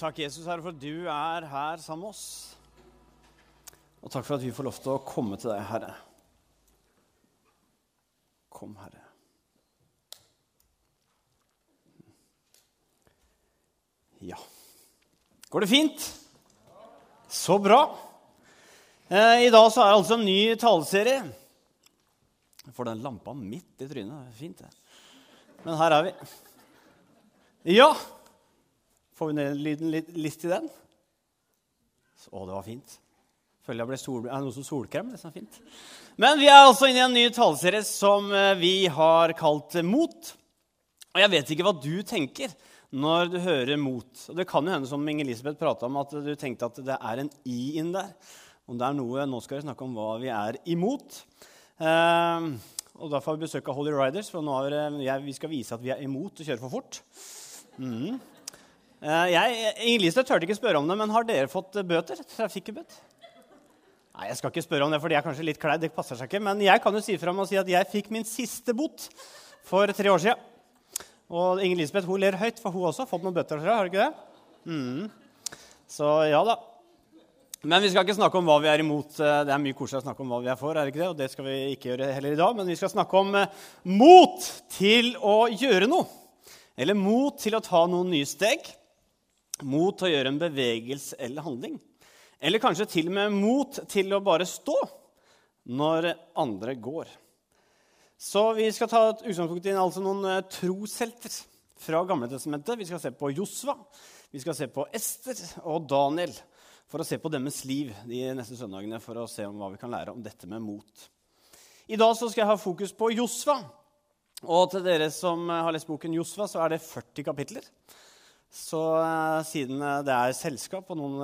Takk, Jesus, Herre, for at du er her sammen med oss. Og takk for at vi får lov til å komme til deg, Herre. Kom, Herre. Ja. Går det fint? Så bra. Eh, I dag så er det altså en ny taleserie. Jeg får den lampa midt i trynet. Det er fint, det. Men her er vi. Ja. Får vi ned lyden litt, litt i den? Å, det var fint. Føler jeg ble sol, er det noe som solkrem. Det er så fint. Men vi er altså inne i en ny taleserie som eh, vi har kalt Mot. Og jeg vet ikke hva du tenker når du hører mot. Og det kan jo hende, som Inger Elisabeth prata om, at du tenkte at det er en i inn der. Om det er noe, Nå skal vi snakke om hva vi er imot. Eh, og Da får vi besøk av Holy Riders, for nå er det, jeg, vi skal vise at vi er imot å kjøre for fort. Mm. Eh, jeg, Inger Lise turte ikke spørre om det, men har dere fått bøter? Trafikkbøt? Nei, jeg skal ikke spørre om det, for de er kanskje litt kleid. Det passer seg ikke. Men jeg kan jo si frem og si at jeg fikk min siste bot for tre år siden. Og Inger Lisbeth hun ler høyt, for hun også har fått noen bøtter. Har du ikke det? Mm. Så ja da. Men vi skal ikke snakke om hva vi er imot. Det er mye koselig å snakke om hva vi er for. er det ikke det? Og det skal vi ikke gjøre heller i dag. Men vi skal snakke om eh, mot til å gjøre noe. Eller mot til å ta noen nye steg. Mot å gjøre en bevegelse eller handling. Eller kanskje til og med mot til å bare stå når andre går. Så vi skal ta utgangspunkt i altså noen uh, troshelter fra Gamletestamentet. Vi skal se på Josva, vi skal se på Ester og Daniel for å se på deres liv de neste søndagene for å se om hva vi kan lære om dette med mot. I dag så skal jeg ha fokus på Josva. Og til dere som eh, har lest boken Josva, så er det 40 kapitler. Så uh, siden det er selskap, og noen,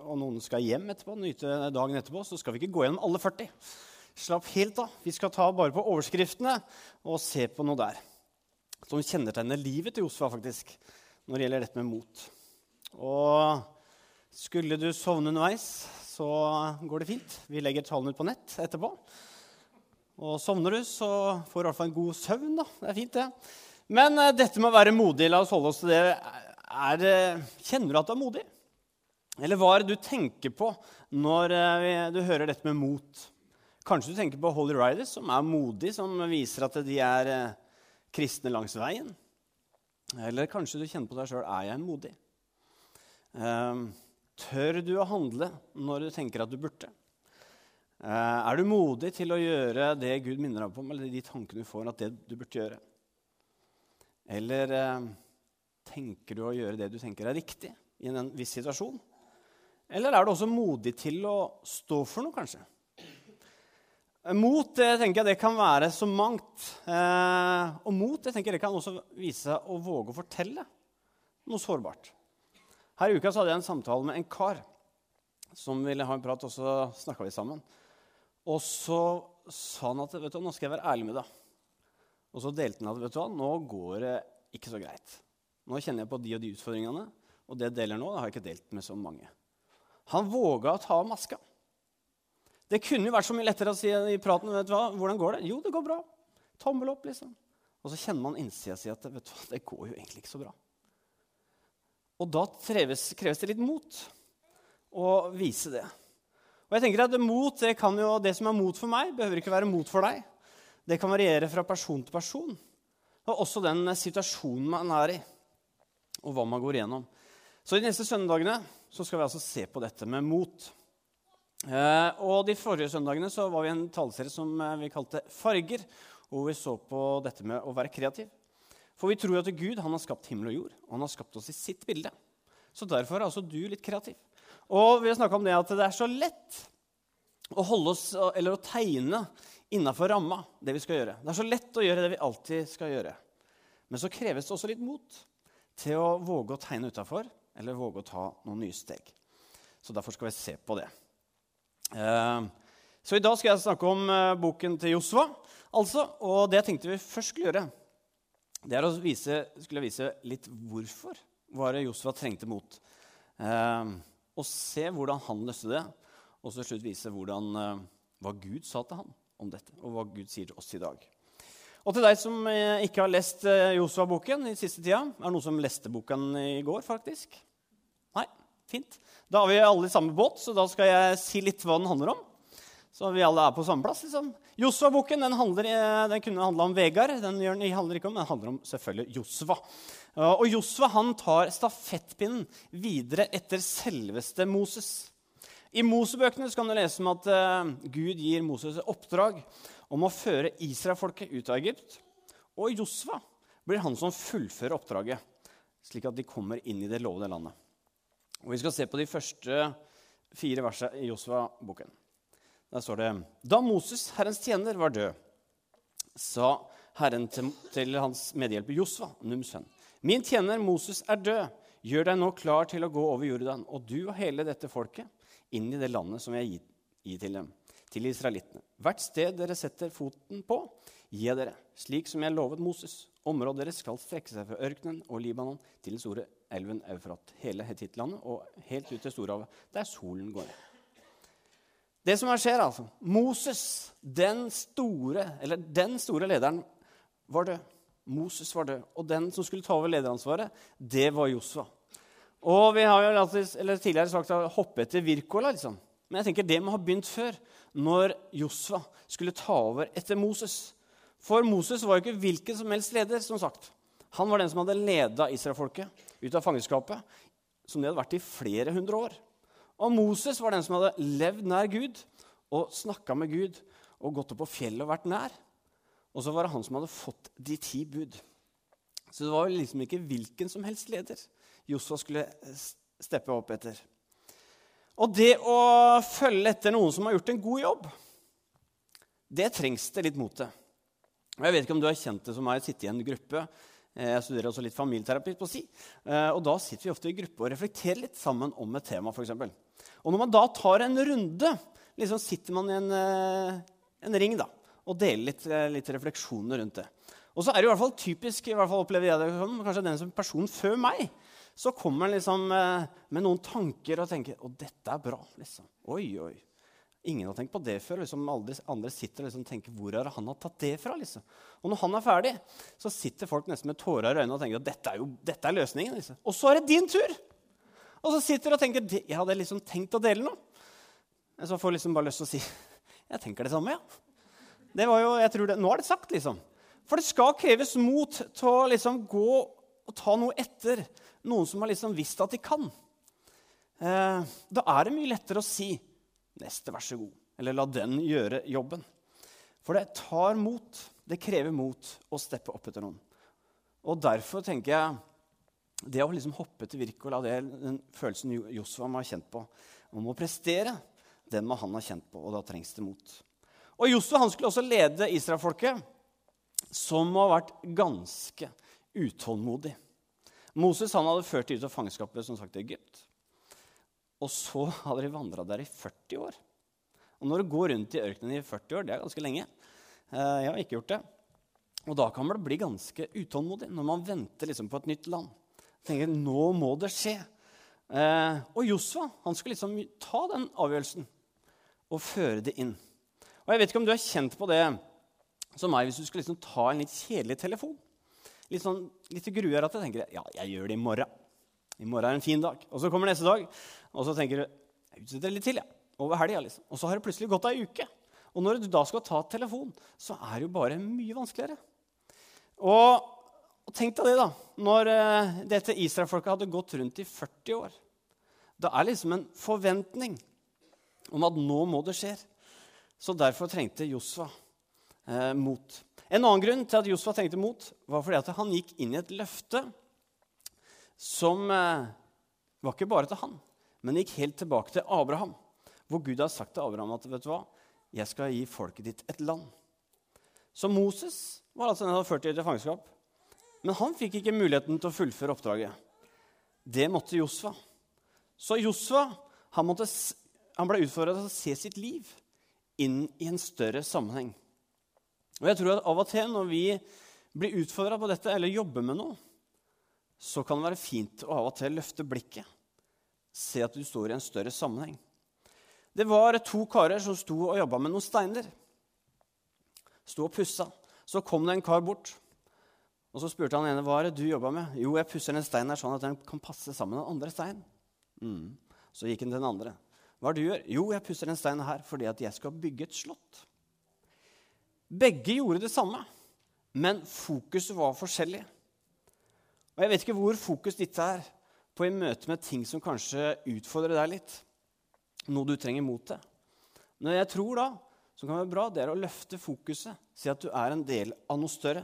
og noen skal hjem etterpå, nyte dagen etterpå, så skal vi ikke gå gjennom alle 40. Slapp helt av. Vi skal ta bare på overskriftene og se på noe der som kjennetegner livet til Josfa faktisk, når det gjelder dette med mot. Og skulle du sovne underveis, så går det fint. Vi legger tallene ut på nett etterpå. Og sovner du, så får du i hvert fall en god søvn. da. Det er fint, det. Men dette med å være modig, la oss holde oss til det. Er, uh, kjenner du at du er modig? Eller hva er det du tenker på når uh, du hører dette med mot? Kanskje du tenker på Holy Riders, som er modig, som viser at de er eh, kristne langs veien. Eller kanskje du kjenner på deg sjøl er jeg modig. Eh, tør du å handle når du tenker at du burde? Eh, er du modig til å gjøre det Gud minner deg om, eller de tankene du får at det du burde gjøre? Eller eh, tenker du å gjøre det du tenker er riktig i en viss situasjon? Eller er du også modig til å stå for noe, kanskje? Mot det tenker jeg det kan være så mangt. Eh, og mot det tenker jeg det kan også vise seg å våge å fortelle noe sårbart. Her i uka så hadde jeg en samtale med en kar som ville ha en prat, og så snakka vi sammen. Og så sa han at vet du, nå skal jeg være ærlig med deg. Og så delte han at vet du hva, nå går det ikke så greit. Nå kjenner jeg på de og de utfordringene, og det jeg deler nå, det har jeg ikke delt med så mange. Han våga å ta av maska. Det kunne jo vært så mye lettere å si i praten vet du hva, hvordan går det Jo, det går bra. Tommel opp, liksom. Og så kjenner man innsida si at vet du hva, det går jo egentlig ikke så bra. Og da kreves, kreves det litt mot å vise det. Og jeg tenker at mot, det, jo, det som er mot for meg, behøver ikke være mot for deg. Det kan variere fra person til person. Og også den situasjonen man er i, og hva man går igjennom. Så de neste søndagene så skal vi altså se på dette med mot. Eh, og De forrige søndagene så var vi en taleserie som eh, vi kalte Farger. Hvor vi så på dette med å være kreativ. For vi tror at Gud han har skapt himmel og jord, og han har skapt oss i sitt bilde. Så derfor er altså du litt kreativ. Og vi har snakka om det at det er så lett å holde oss, eller å tegne innafor ramma, det vi skal gjøre. Det er så lett å gjøre det vi alltid skal gjøre. Men så kreves det også litt mot til å våge å tegne utafor, eller våge å ta noen nye steg. Så derfor skal vi se på det. Eh, så i dag skal jeg snakke om eh, boken til Josva. Altså, og det tenkte vi først skulle gjøre, det er å vise, skulle vise litt hvorfor var det Josva trengte mot. Eh, og se hvordan han løste det, og så til slutt vise hvordan, hva Gud sa til han om dette, og hva Gud sier til oss i dag. Og til deg som ikke har lest Josua-boken i siste tida Er det noen som leste boken i går, faktisk? Nei, fint. Da har vi alle i samme båt, så da skal jeg si litt hva den handler om. Så vi alle er på samme plass. liksom. Josua-boken den, eh, den kunne handla om Vegard. Den handler ikke om, den handler om selvfølgelig Josva. Og Josva han tar stafettpinnen videre etter selveste Moses. I Mosebøkene kan du lese om at Gud gir Moses et oppdrag om å føre israelfolket ut av Egypt. Og Josva blir han som fullfører oppdraget, slik at de kommer inn i det lovede landet. Og Vi skal se på de første fire versene i Josva-boken. Der står det Da Moses, Herrens tjener, var død, sa Herren til, til hans medhjelper Josva, Nums sønn, Min tjener Moses er død. Gjør deg nå klar til å gå over Jordan, og du og hele dette folket, inn i det landet som jeg gir til dem, til israelittene. Hvert sted dere setter foten på, gir dere, slik som jeg lovet Moses. Området deres skal strekke seg fra ørkenen og Libanon til den store elven Eufrat, hele Hetittlandet og helt ut til Storhavet, der solen går ned. Det som skjer, altså Moses, den store, eller den store lederen, var død. Moses var død. Og den som skulle ta over lederansvaret, det var Josua. Og vi har jo tidligere sagt å hoppe etter Wirkola. Liksom. Men jeg tenker det må ha begynt før, når Josva skulle ta over etter Moses. For Moses var jo ikke hvilken som helst leder. som sagt. Han var den som hadde leda israelfolket ut av fangenskapet, som de hadde vært i flere hundre år. Og Moses var den som hadde levd nær Gud og snakka med Gud og gått opp på fjellet og vært nær. Og så var det han som hadde fått de ti bud. Så det var liksom ikke hvilken som helst leder Josua skulle steppe opp etter. Og det å følge etter noen som har gjort en god jobb, det trengs det litt mot til. Jeg vet ikke om du har kjent det som meg, sitte i en gruppe. Jeg studerer også litt familieterapi på si. Eh, og Da sitter vi ofte i gruppe og reflekterer litt sammen om et tema. For eksempel. og når man da tar en runde, liksom sitter man i en, eh, en ring da, og deler litt, eh, litt, refleksjoner rundt det. Og så er det i hvert fall typisk, i hvert fall opplever jeg det kanskje den som person før meg, så kommer han liksom eh, med noen tanker og tenker å, dette er bra. liksom. Oi, oi. Ingen har tenkt på det før. liksom Aldri, andre sitter og liksom tenker hvor er det han har tatt det fra. liksom. Og når han er ferdig, så sitter folk nesten med tårer i øynene og tenker at dette er jo dette er løsningen. liksom. Og så er det din tur! Og så sitter du og tenker jeg hadde liksom tenkt å dele noe. Så får jeg liksom bare lyst til å si jeg tenker det samme. ja. Det var jo, jeg tror det, Nå er det sagt, liksom. For det skal kreves mot til å liksom gå og ta noe etter noen som har liksom visst at de kan. Eh, da er det mye lettere å si 'neste, vær så god', eller 'la den gjøre jobben'. For det tar mot. Det krever mot å steppe opp etter noen. Og derfor tenker jeg det å liksom hoppe til Wirkola, den følelsen Josfa må ha kjent på, om å prestere, den må han ha kjent på, og da trengs det mot. Og Josfa skulle også lede israelfolket, som har vært ganske utålmodig. Moses han hadde ført dem ut av fangenskapet som sagt, i Egypt. Og så hadde de vandra der i 40 år. Og når du går rundt i ørkenen i 40 år, det er ganske lenge. Eh, jeg har ikke gjort det. Og da kan man bli ganske utålmodig når man venter liksom på et nytt land. tenker, nå må det skje. Eh, og Josua han skulle liksom ta den avgjørelsen og føre det inn. Og jeg vet ikke om du har kjent på det som meg hvis du skal liksom ta en litt kjedelig telefon. Litt sånn, litt gruer at jeg tenker ja, jeg gjør det i morgen. I morgen er en fin dag. Og så kommer neste dag, og så tenker du jeg utsetter litt til. Ja. Over helga. Liksom. Og så har det plutselig gått ei uke. Og når du da skal ta telefon, så er det jo bare mye vanskeligere. Og, og tenk deg det, da. Når uh, dette Israel-folket hadde gått rundt i 40 år. Da er liksom en forventning om at nå må det skje. Så derfor trengte Josfa eh, mot. En annen grunn til at Josfa tenkte mot, var fordi at han gikk inn i et løfte som eh, var ikke bare til han, men gikk helt tilbake til Abraham. Hvor Gud har sagt til Abraham at vet du hva, jeg skal gi folket ditt et land. Så Moses var altså den som hadde ført dem til fangenskap. Men han fikk ikke muligheten til å fullføre oppdraget. Det måtte Josfa. Så Josfa han, han ble utfordra til å se sitt liv inn i en større sammenheng. Og jeg tror at Av og til når vi blir utfordra på dette eller jobber med noe, så kan det være fint å av og til løfte blikket. Se at du står i en større sammenheng. Det var to karer som sto og jobba med noen steiner. Sto og pussa. Så kom det en kar bort. Og Så spurte han ene hva er det du jobba med. Jo, jeg pusser en stein her sånn at den kan passe sammen med den andre steinen. Mm. Så gikk han til den andre. Hva er det du gjør? Jo, jeg pusser den steinen her fordi at jeg skal bygge et slott. Begge gjorde det samme, men fokuset var forskjellig. Og Jeg vet ikke hvor fokus ditt er på i møte med ting som kanskje utfordrer deg litt. Noe du trenger mot det. Men jeg tror da, som kan være bra, det er å løfte fokuset. Si at du er en del av noe større.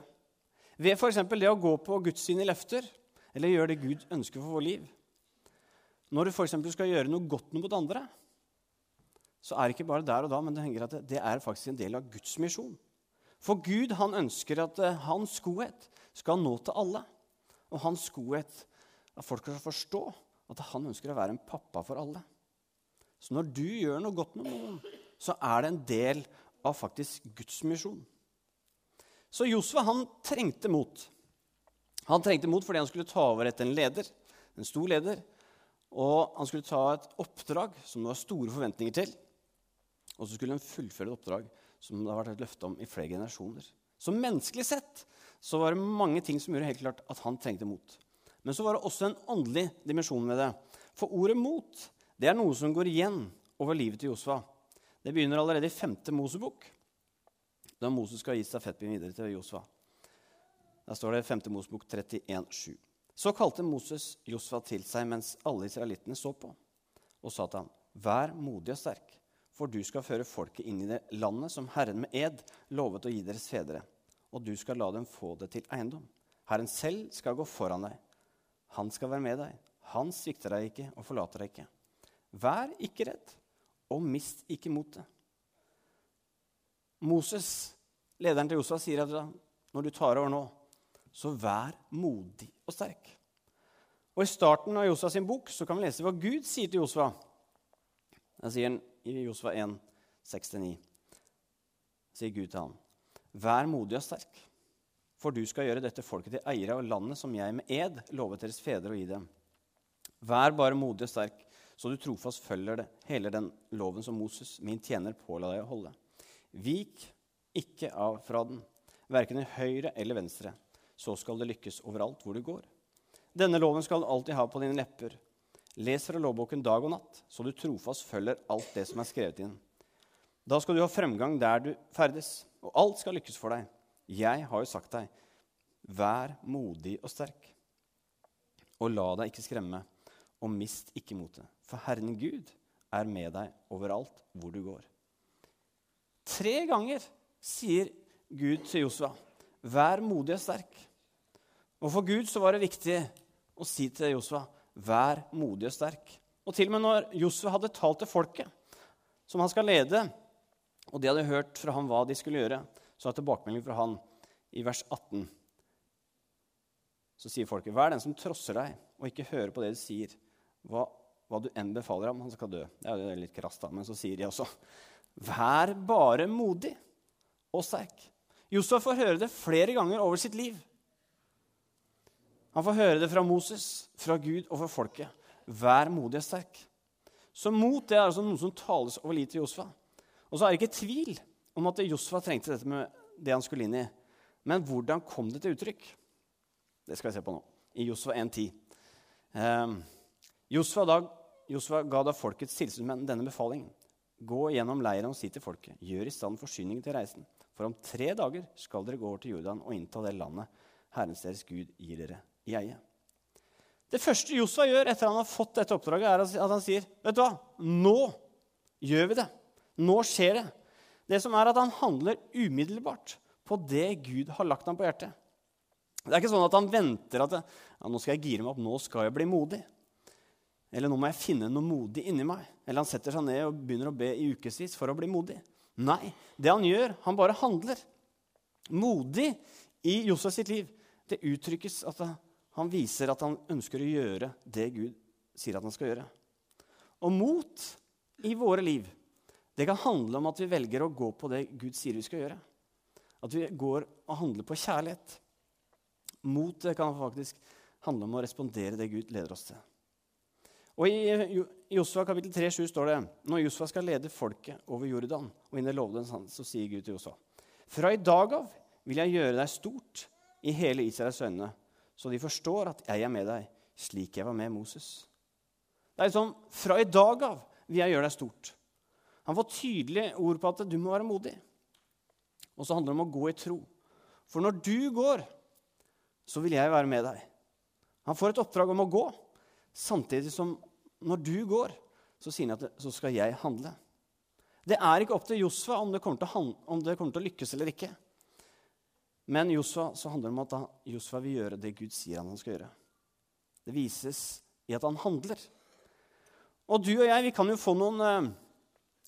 Ved f.eks. det å gå på Guds sine løfter, eller gjøre det Gud ønsker for vår liv. Når du f.eks. skal gjøre noe godt mot andre, så er det ikke bare der og da, men det, at det er faktisk en del av Guds misjon. For Gud han ønsker at eh, hans godhet skal nå til alle. Og hans godhet at folk skal forstå at han ønsker å være en pappa for alle. Så når du gjør noe godt med noen, så er det en del av faktisk Guds misjon. Så Josfa han trengte mot. Han trengte mot fordi han skulle ta over etter en leder, en stor leder. Og han skulle ta et oppdrag som det var store forventninger til. Og så skulle han fullføre et oppdrag som det har vært et løfte om i flere generasjoner. Så menneskelig sett så var det mange ting som gjorde helt klart at han trengte mot. Men så var det også en åndelig dimensjon med det. For ordet mot det er noe som går igjen over livet til Josfa. Det begynner allerede i 5. Mosebok, da Moses skal gi stafettpinnen videre til Josfa. Der står det 5. Mosebok 31,7. Så kalte Moses Josfa til seg mens alle israelittene så på, og sa til ham, Vær modig og sterk, for du skal føre folket inn i det landet som Herren med ed lovet å gi deres fedre, og du skal la dem få det til eiendom. Herren selv skal gå foran deg. Han skal være med deg. Han svikter deg ikke og forlater deg ikke. Vær ikke redd, og mist ikke motet. Moses, lederen til Josfa, sier at når du tar over nå, så vær modig og sterk. Og I starten av Josua sin bok så kan vi lese hva Gud sier til Josua. Da sier han i Josfa 1, 6-9, sier Gud til ham, Vær modig og sterk, for du skal gjøre dette folket til eiere av landet som jeg med ed lovet deres fedre å gi dem. Vær bare modig og sterk, så du trofast følger det, hele den loven som Moses, min tjener, påla deg å holde. Vik ikke av fra den, verken i høyre eller venstre. Så skal det lykkes overalt hvor du går. Denne loven skal du alltid ha på dine lepper. Les fra lovboken dag og natt, så du trofast følger alt det som er skrevet inn. Da skal du ha fremgang der du ferdes, og alt skal lykkes for deg. Jeg har jo sagt deg, vær modig og sterk. Og la deg ikke skremme, og mist ikke motet. For Herren Gud er med deg overalt hvor du går. Tre ganger sier Gud til Josua, vær modig og sterk. Og for Gud så var det viktig å si til Josua, Vær modig og sterk. Og til og med når Josef hadde talt til folket, som han skal lede, og de hadde hørt fra ham hva de skulle gjøre, så er tilbakemelding fra han i vers 18. Så sier folket, Vær den som trosser deg og ikke hører på det de sier, hva, hva du enn befaler ham, han skal dø. Det er jo litt krast, da, men så sier de også, Vær bare modig og sterk. Josef får høre det flere ganger over sitt liv. Han får høre det fra Moses, fra Gud og fra folket. Vær modig og sterk. Så mot det er altså noe som tales over livet til Josfa. Og så er det ikke tvil om at Josfa trengte dette med det han skulle inn i. Men hvordan kom det til uttrykk? Det skal vi se på nå. I Josfa 1,10. Eh, Josfa, Josfa ga da folkets tilsynsmenn denne befalingen. Gå gjennom leiren og si til folket, gjør i stand forsyningen til reisen. For om tre dager skal dere gå over til Jordan og innta det landet Herrens deres Gud gir dere i er. Det første Josua gjør etter han har fått dette oppdraget, er at han sier vet du hva, nå gjør vi det. Nå skjer det. Det som er at han handler umiddelbart på det Gud har lagt ham på hjertet. Det er ikke sånn at han venter at ja, nå skal jeg gire meg opp, nå skal jeg bli modig. Eller nå må jeg finne noe modig inni meg. Eller han setter seg ned og begynner å be i ukevis for å bli modig. Nei, det han gjør, han bare handler. Modig i Josef sitt liv, det uttrykkes at han viser at han ønsker å gjøre det Gud sier at han skal gjøre. Og mot i våre liv det kan handle om at vi velger å gå på det Gud sier vi skal gjøre. At vi går og handler på kjærlighet. Mot det kan faktisk handle om å respondere det Gud leder oss til. Og I Josua kapittel 3, 7 står det når Josua skal lede folket over Jordan, og inn i lovdens hand, så sier Gud til Josua.: Fra i dag av vil jeg gjøre deg stort i hele Israels øyne, så de forstår at jeg er med deg, slik jeg var med Moses. Det er liksom fra i dag av vil jeg gjøre deg stort. Han får tydelige ord på at du må være modig. Og så handler det om å gå i tro. For når du går, så vil jeg være med deg. Han får et oppdrag om å gå, samtidig som når du går, så sier han at så skal jeg handle. Det er ikke opp til Josfa om det kommer til å lykkes eller ikke. Men Josfa, så handler det om at Josfa vil gjøre det Gud sier han skal gjøre. Det vises i at han handler. Og du og jeg vi kan jo få noen, eh,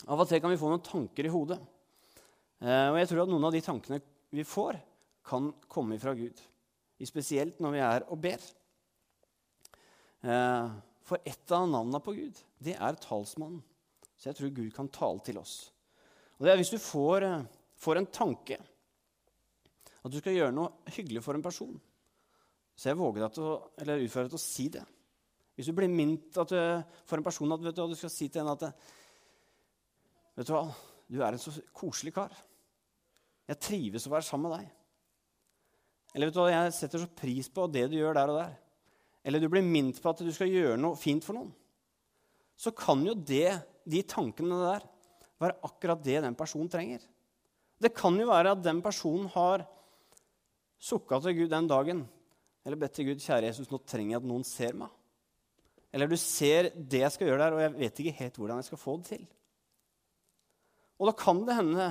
av og til kan vi få noen tanker i hodet. Eh, og jeg tror at noen av de tankene vi får, kan komme fra Gud. Spesielt når vi er og ber. Eh, for et av navnene på Gud, det er talsmannen. Så jeg tror Gud kan tale til oss. Og det er hvis du får, får en tanke at du skal gjøre noe hyggelig for en person, så jeg våger deg til å, eller utfordrer deg til å si det. Hvis du blir minnet du, for en person at du, du, skal si til henne at Vet du hva, du er en så koselig kar. Jeg trives å være sammen med deg. Eller vet du hva, jeg setter så pris på det du gjør der og der. Eller du blir minnet på at du skal gjøre noe fint for noen. Så kan jo det, de tankene der være akkurat det den personen trenger. Det kan jo være at den personen har sukka til Gud den dagen. Eller bedt til Gud, kjære Jesus, nå trenger jeg at noen ser meg. Eller du ser det jeg skal gjøre der, og jeg vet ikke helt hvordan jeg skal få det til. Og da kan det hende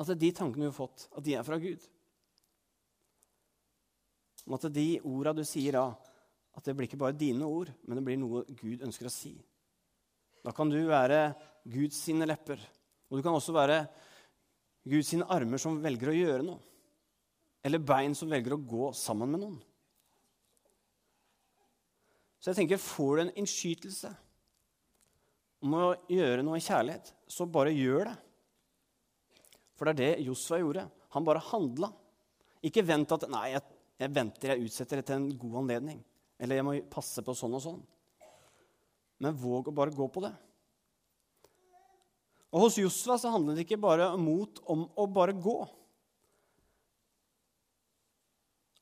at de tankene du har fått, at de er fra Gud. Om at de orda du sier da, at det blir ikke bare dine ord, men det blir noe Gud ønsker å si. Da kan du være Guds sine lepper. Og du kan også være Guds sine armer som velger å gjøre noe eller bein som velger å gå sammen med noen. Så jeg tenker, får du en innskytelse om å gjøre noe i kjærlighet, så bare gjør det. For det er det Josfa gjorde. Han bare handla. Ikke vent at Nei, jeg, jeg venter, jeg utsetter det til en god anledning. Eller jeg må passe på sånn og sånn. Men våg å bare gå på det. Og Hos Josfa så handlet det ikke bare mot om å bare gå.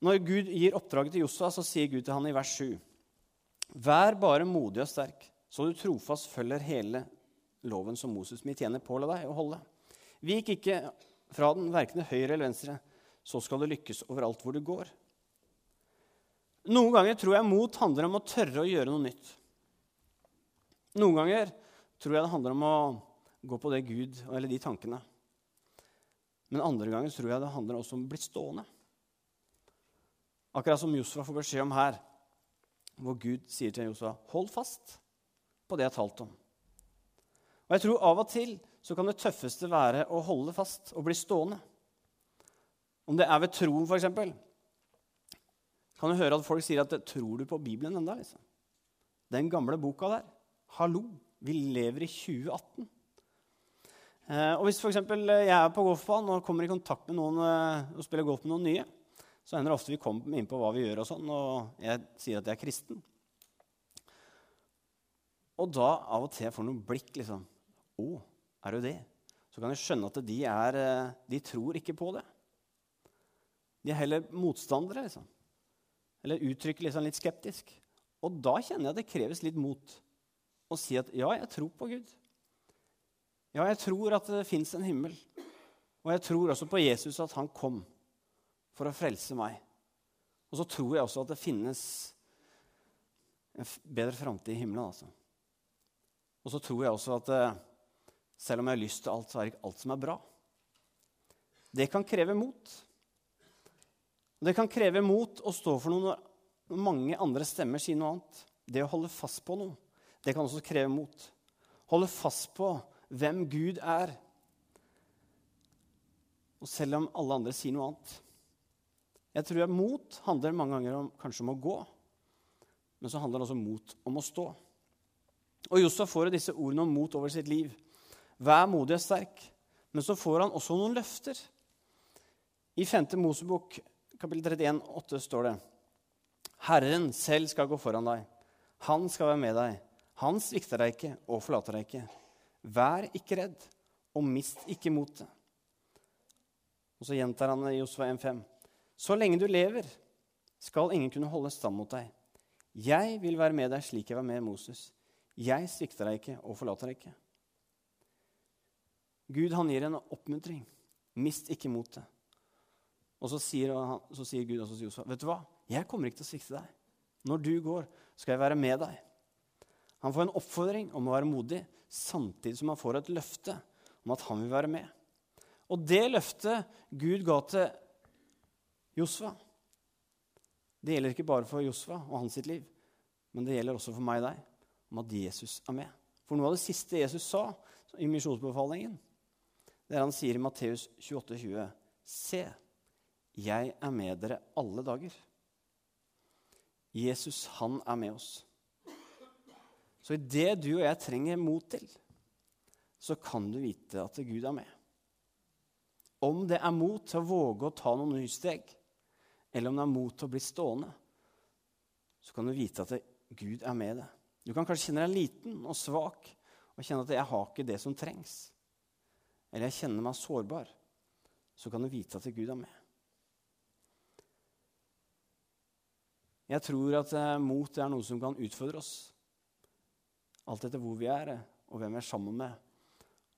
Når Gud gir oppdraget til Josua, så sier Gud til han i vers 7.: Vær bare modig og sterk, så du trofast følger hele loven som Moses min tjener påla deg å holde. Vik ikke fra den, verken høyre eller venstre, så skal du lykkes overalt hvor du går. Noen ganger tror jeg mot handler om å tørre å gjøre noe nytt. Noen ganger tror jeg det handler om å gå på det Gud, eller de tankene. Men andre ganger tror jeg det handler også om å bli stående. Akkurat som Josfa får beskjed om her, hvor Gud sier til Josfa, 'Hold fast på det jeg har talt om'. Og jeg tror Av og til så kan det tøffeste være å holde fast og bli stående. Om det er ved troen, f.eks. Kan du høre at folk sier at 'Tror du på Bibelen enda, liksom? Den gamle boka der. Hallo, vi lever i 2018. Eh, og Hvis for eksempel, jeg er på golfbanen og kommer i kontakt med noen eh, og spiller golf med noen nye, så hender det ofte vi kommer inn på hva vi gjør, og sånn, og jeg sier at jeg er kristen. Og da av og til jeg får noen blikk liksom 'Å, er du det?' Så kan jeg skjønne at de, er, eh, de tror ikke på det. De er heller motstandere, liksom. Eller uttrykker liksom litt skeptisk. Og da kjenner jeg at det kreves litt mot å si at 'ja, jeg tror på Gud'. Ja, jeg tror at det fins en himmel. Og jeg tror også på Jesus, at han kom for å frelse meg. Og så tror jeg også at det finnes en bedre framtid i himmelen. altså. Og så tror jeg også at eh, selv om jeg har lyst til alt, så er det ikke alt som er bra. Det kan kreve mot. Det kan kreve mot å stå for noe når mange andre stemmer sier noe annet. Det å holde fast på noe, det kan også kreve mot. Holde fast på hvem Gud er. Og selv om alle andre sier noe annet. Jeg tror at mot handler mange ganger om, kanskje om å gå, men så handler det også mot om å stå. Og Josef får disse ordene om mot over sitt liv. Vær modig og sterk. Men så får han også noen løfter. I 5. Mosebok kapittel 31, 8 står det Herren selv skal gå foran deg. Han skal være med deg. Han svikter deg ikke og forlater deg ikke. Vær ikke redd, og mist ikke motet. Og så gjentar han i Josva 1,5. Så lenge du lever, skal ingen kunne holde stand mot deg. Jeg vil være med deg slik jeg var med Moses. Jeg svikter deg ikke og forlater deg ikke. Gud han gir en oppmuntring. Mist ikke motet. Og så sier, han, så sier Gud også til Josef, vet du hva? Jeg kommer ikke til å svikte deg. Når du går, skal jeg være med deg. Han får en oppfordring om å være modig, samtidig som han får et løfte om at han vil være med. Og det løftet Gud ga til Josfa, det gjelder ikke bare for Josfa og hans sitt liv, men det gjelder også for meg og deg, om at Jesus er med. For noe av det siste Jesus sa i misjonsbefalingen, det er han sier i Matteus 28, 20, Se, jeg er med dere alle dager. Jesus, han er med oss. Så i det du og jeg trenger mot til, så kan du vite at Gud er med. Om det er mot til å våge å ta noen nye steg, eller om du er mot til å bli stående, så kan du vite at Gud er med deg. Du kan kanskje kjenne deg liten og svak og kjenne at 'jeg har ikke det som trengs'. Eller 'jeg kjenner meg sårbar'. Så kan du vite at Gud er med. Jeg tror at eh, mot er noe som kan utfordre oss. Alt etter hvor vi er, eh, og hvem vi er sammen med,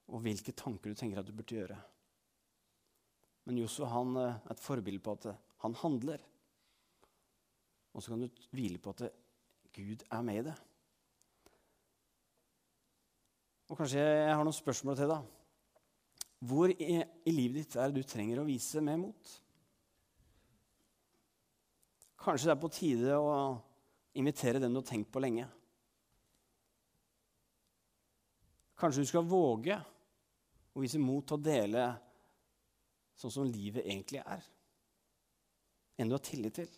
og hvilke tanker du tenker at du burde gjøre. Men Josef han eh, er et forbilde på at han handler. Og så kan du hvile på at Gud er med i det. Og kanskje jeg har noen spørsmål til deg. Hvor i, i livet ditt er det du trenger å vise mer mot? Kanskje det er på tide å invitere den du har tenkt på lenge. Kanskje du skal våge å vise mot til å dele sånn som livet egentlig er. En du har tillit til.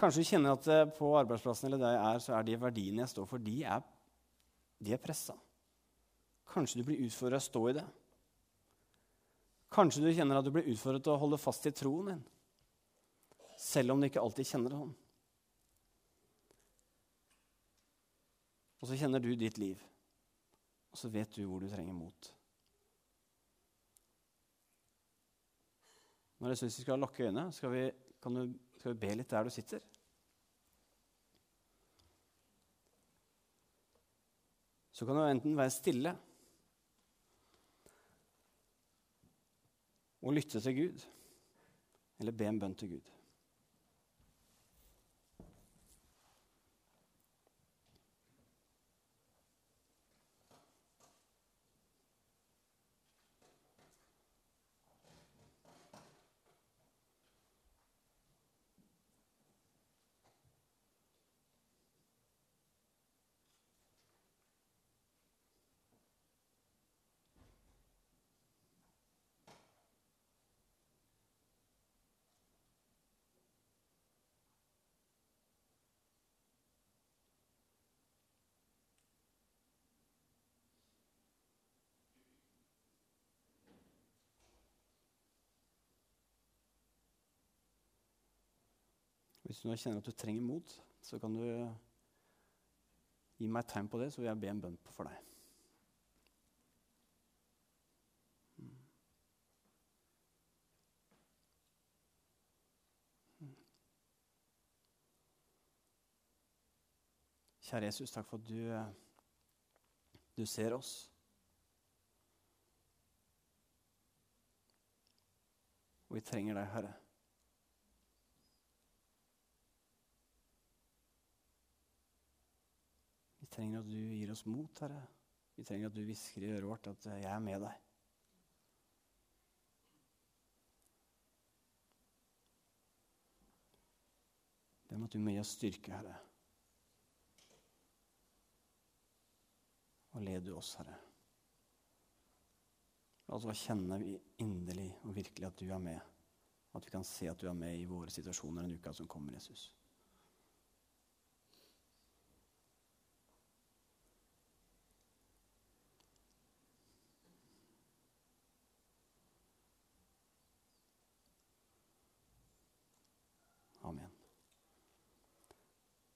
Kanskje du kjenner at eh, på arbeidsplassen eller der jeg er, så er de verdiene jeg står for, de er, de er pressa. Kanskje du blir utfordra til å stå i det. Kanskje du kjenner at du blir utfordret til å holde fast i troen din, selv om du ikke alltid kjenner sånn. Og så kjenner du ditt liv, og så vet du hvor du trenger mot. Når jeg syns vi skal lukke øynene, skal vi, du, skal vi be litt der du sitter. Så kan du enten være stille og lytte til Gud, eller be en bønn til Gud. Hvis du nå kjenner at du trenger mot, så kan du gi meg et tegn på det, så vil jeg be en bønn for deg. Kjære Jesus, takk for at du, du ser oss. Og vi trenger deg, Herre. Trenger at du gir oss mot, Herre. Vi trenger at du hvisker i øret vårt at 'jeg er med deg'. Be om at du må gi oss styrke, Herre. Og led du oss, Herre. La oss kjenne inderlig og virkelig at du er med. At vi kan se at du er med i våre situasjoner den uka som kommer, Jesus.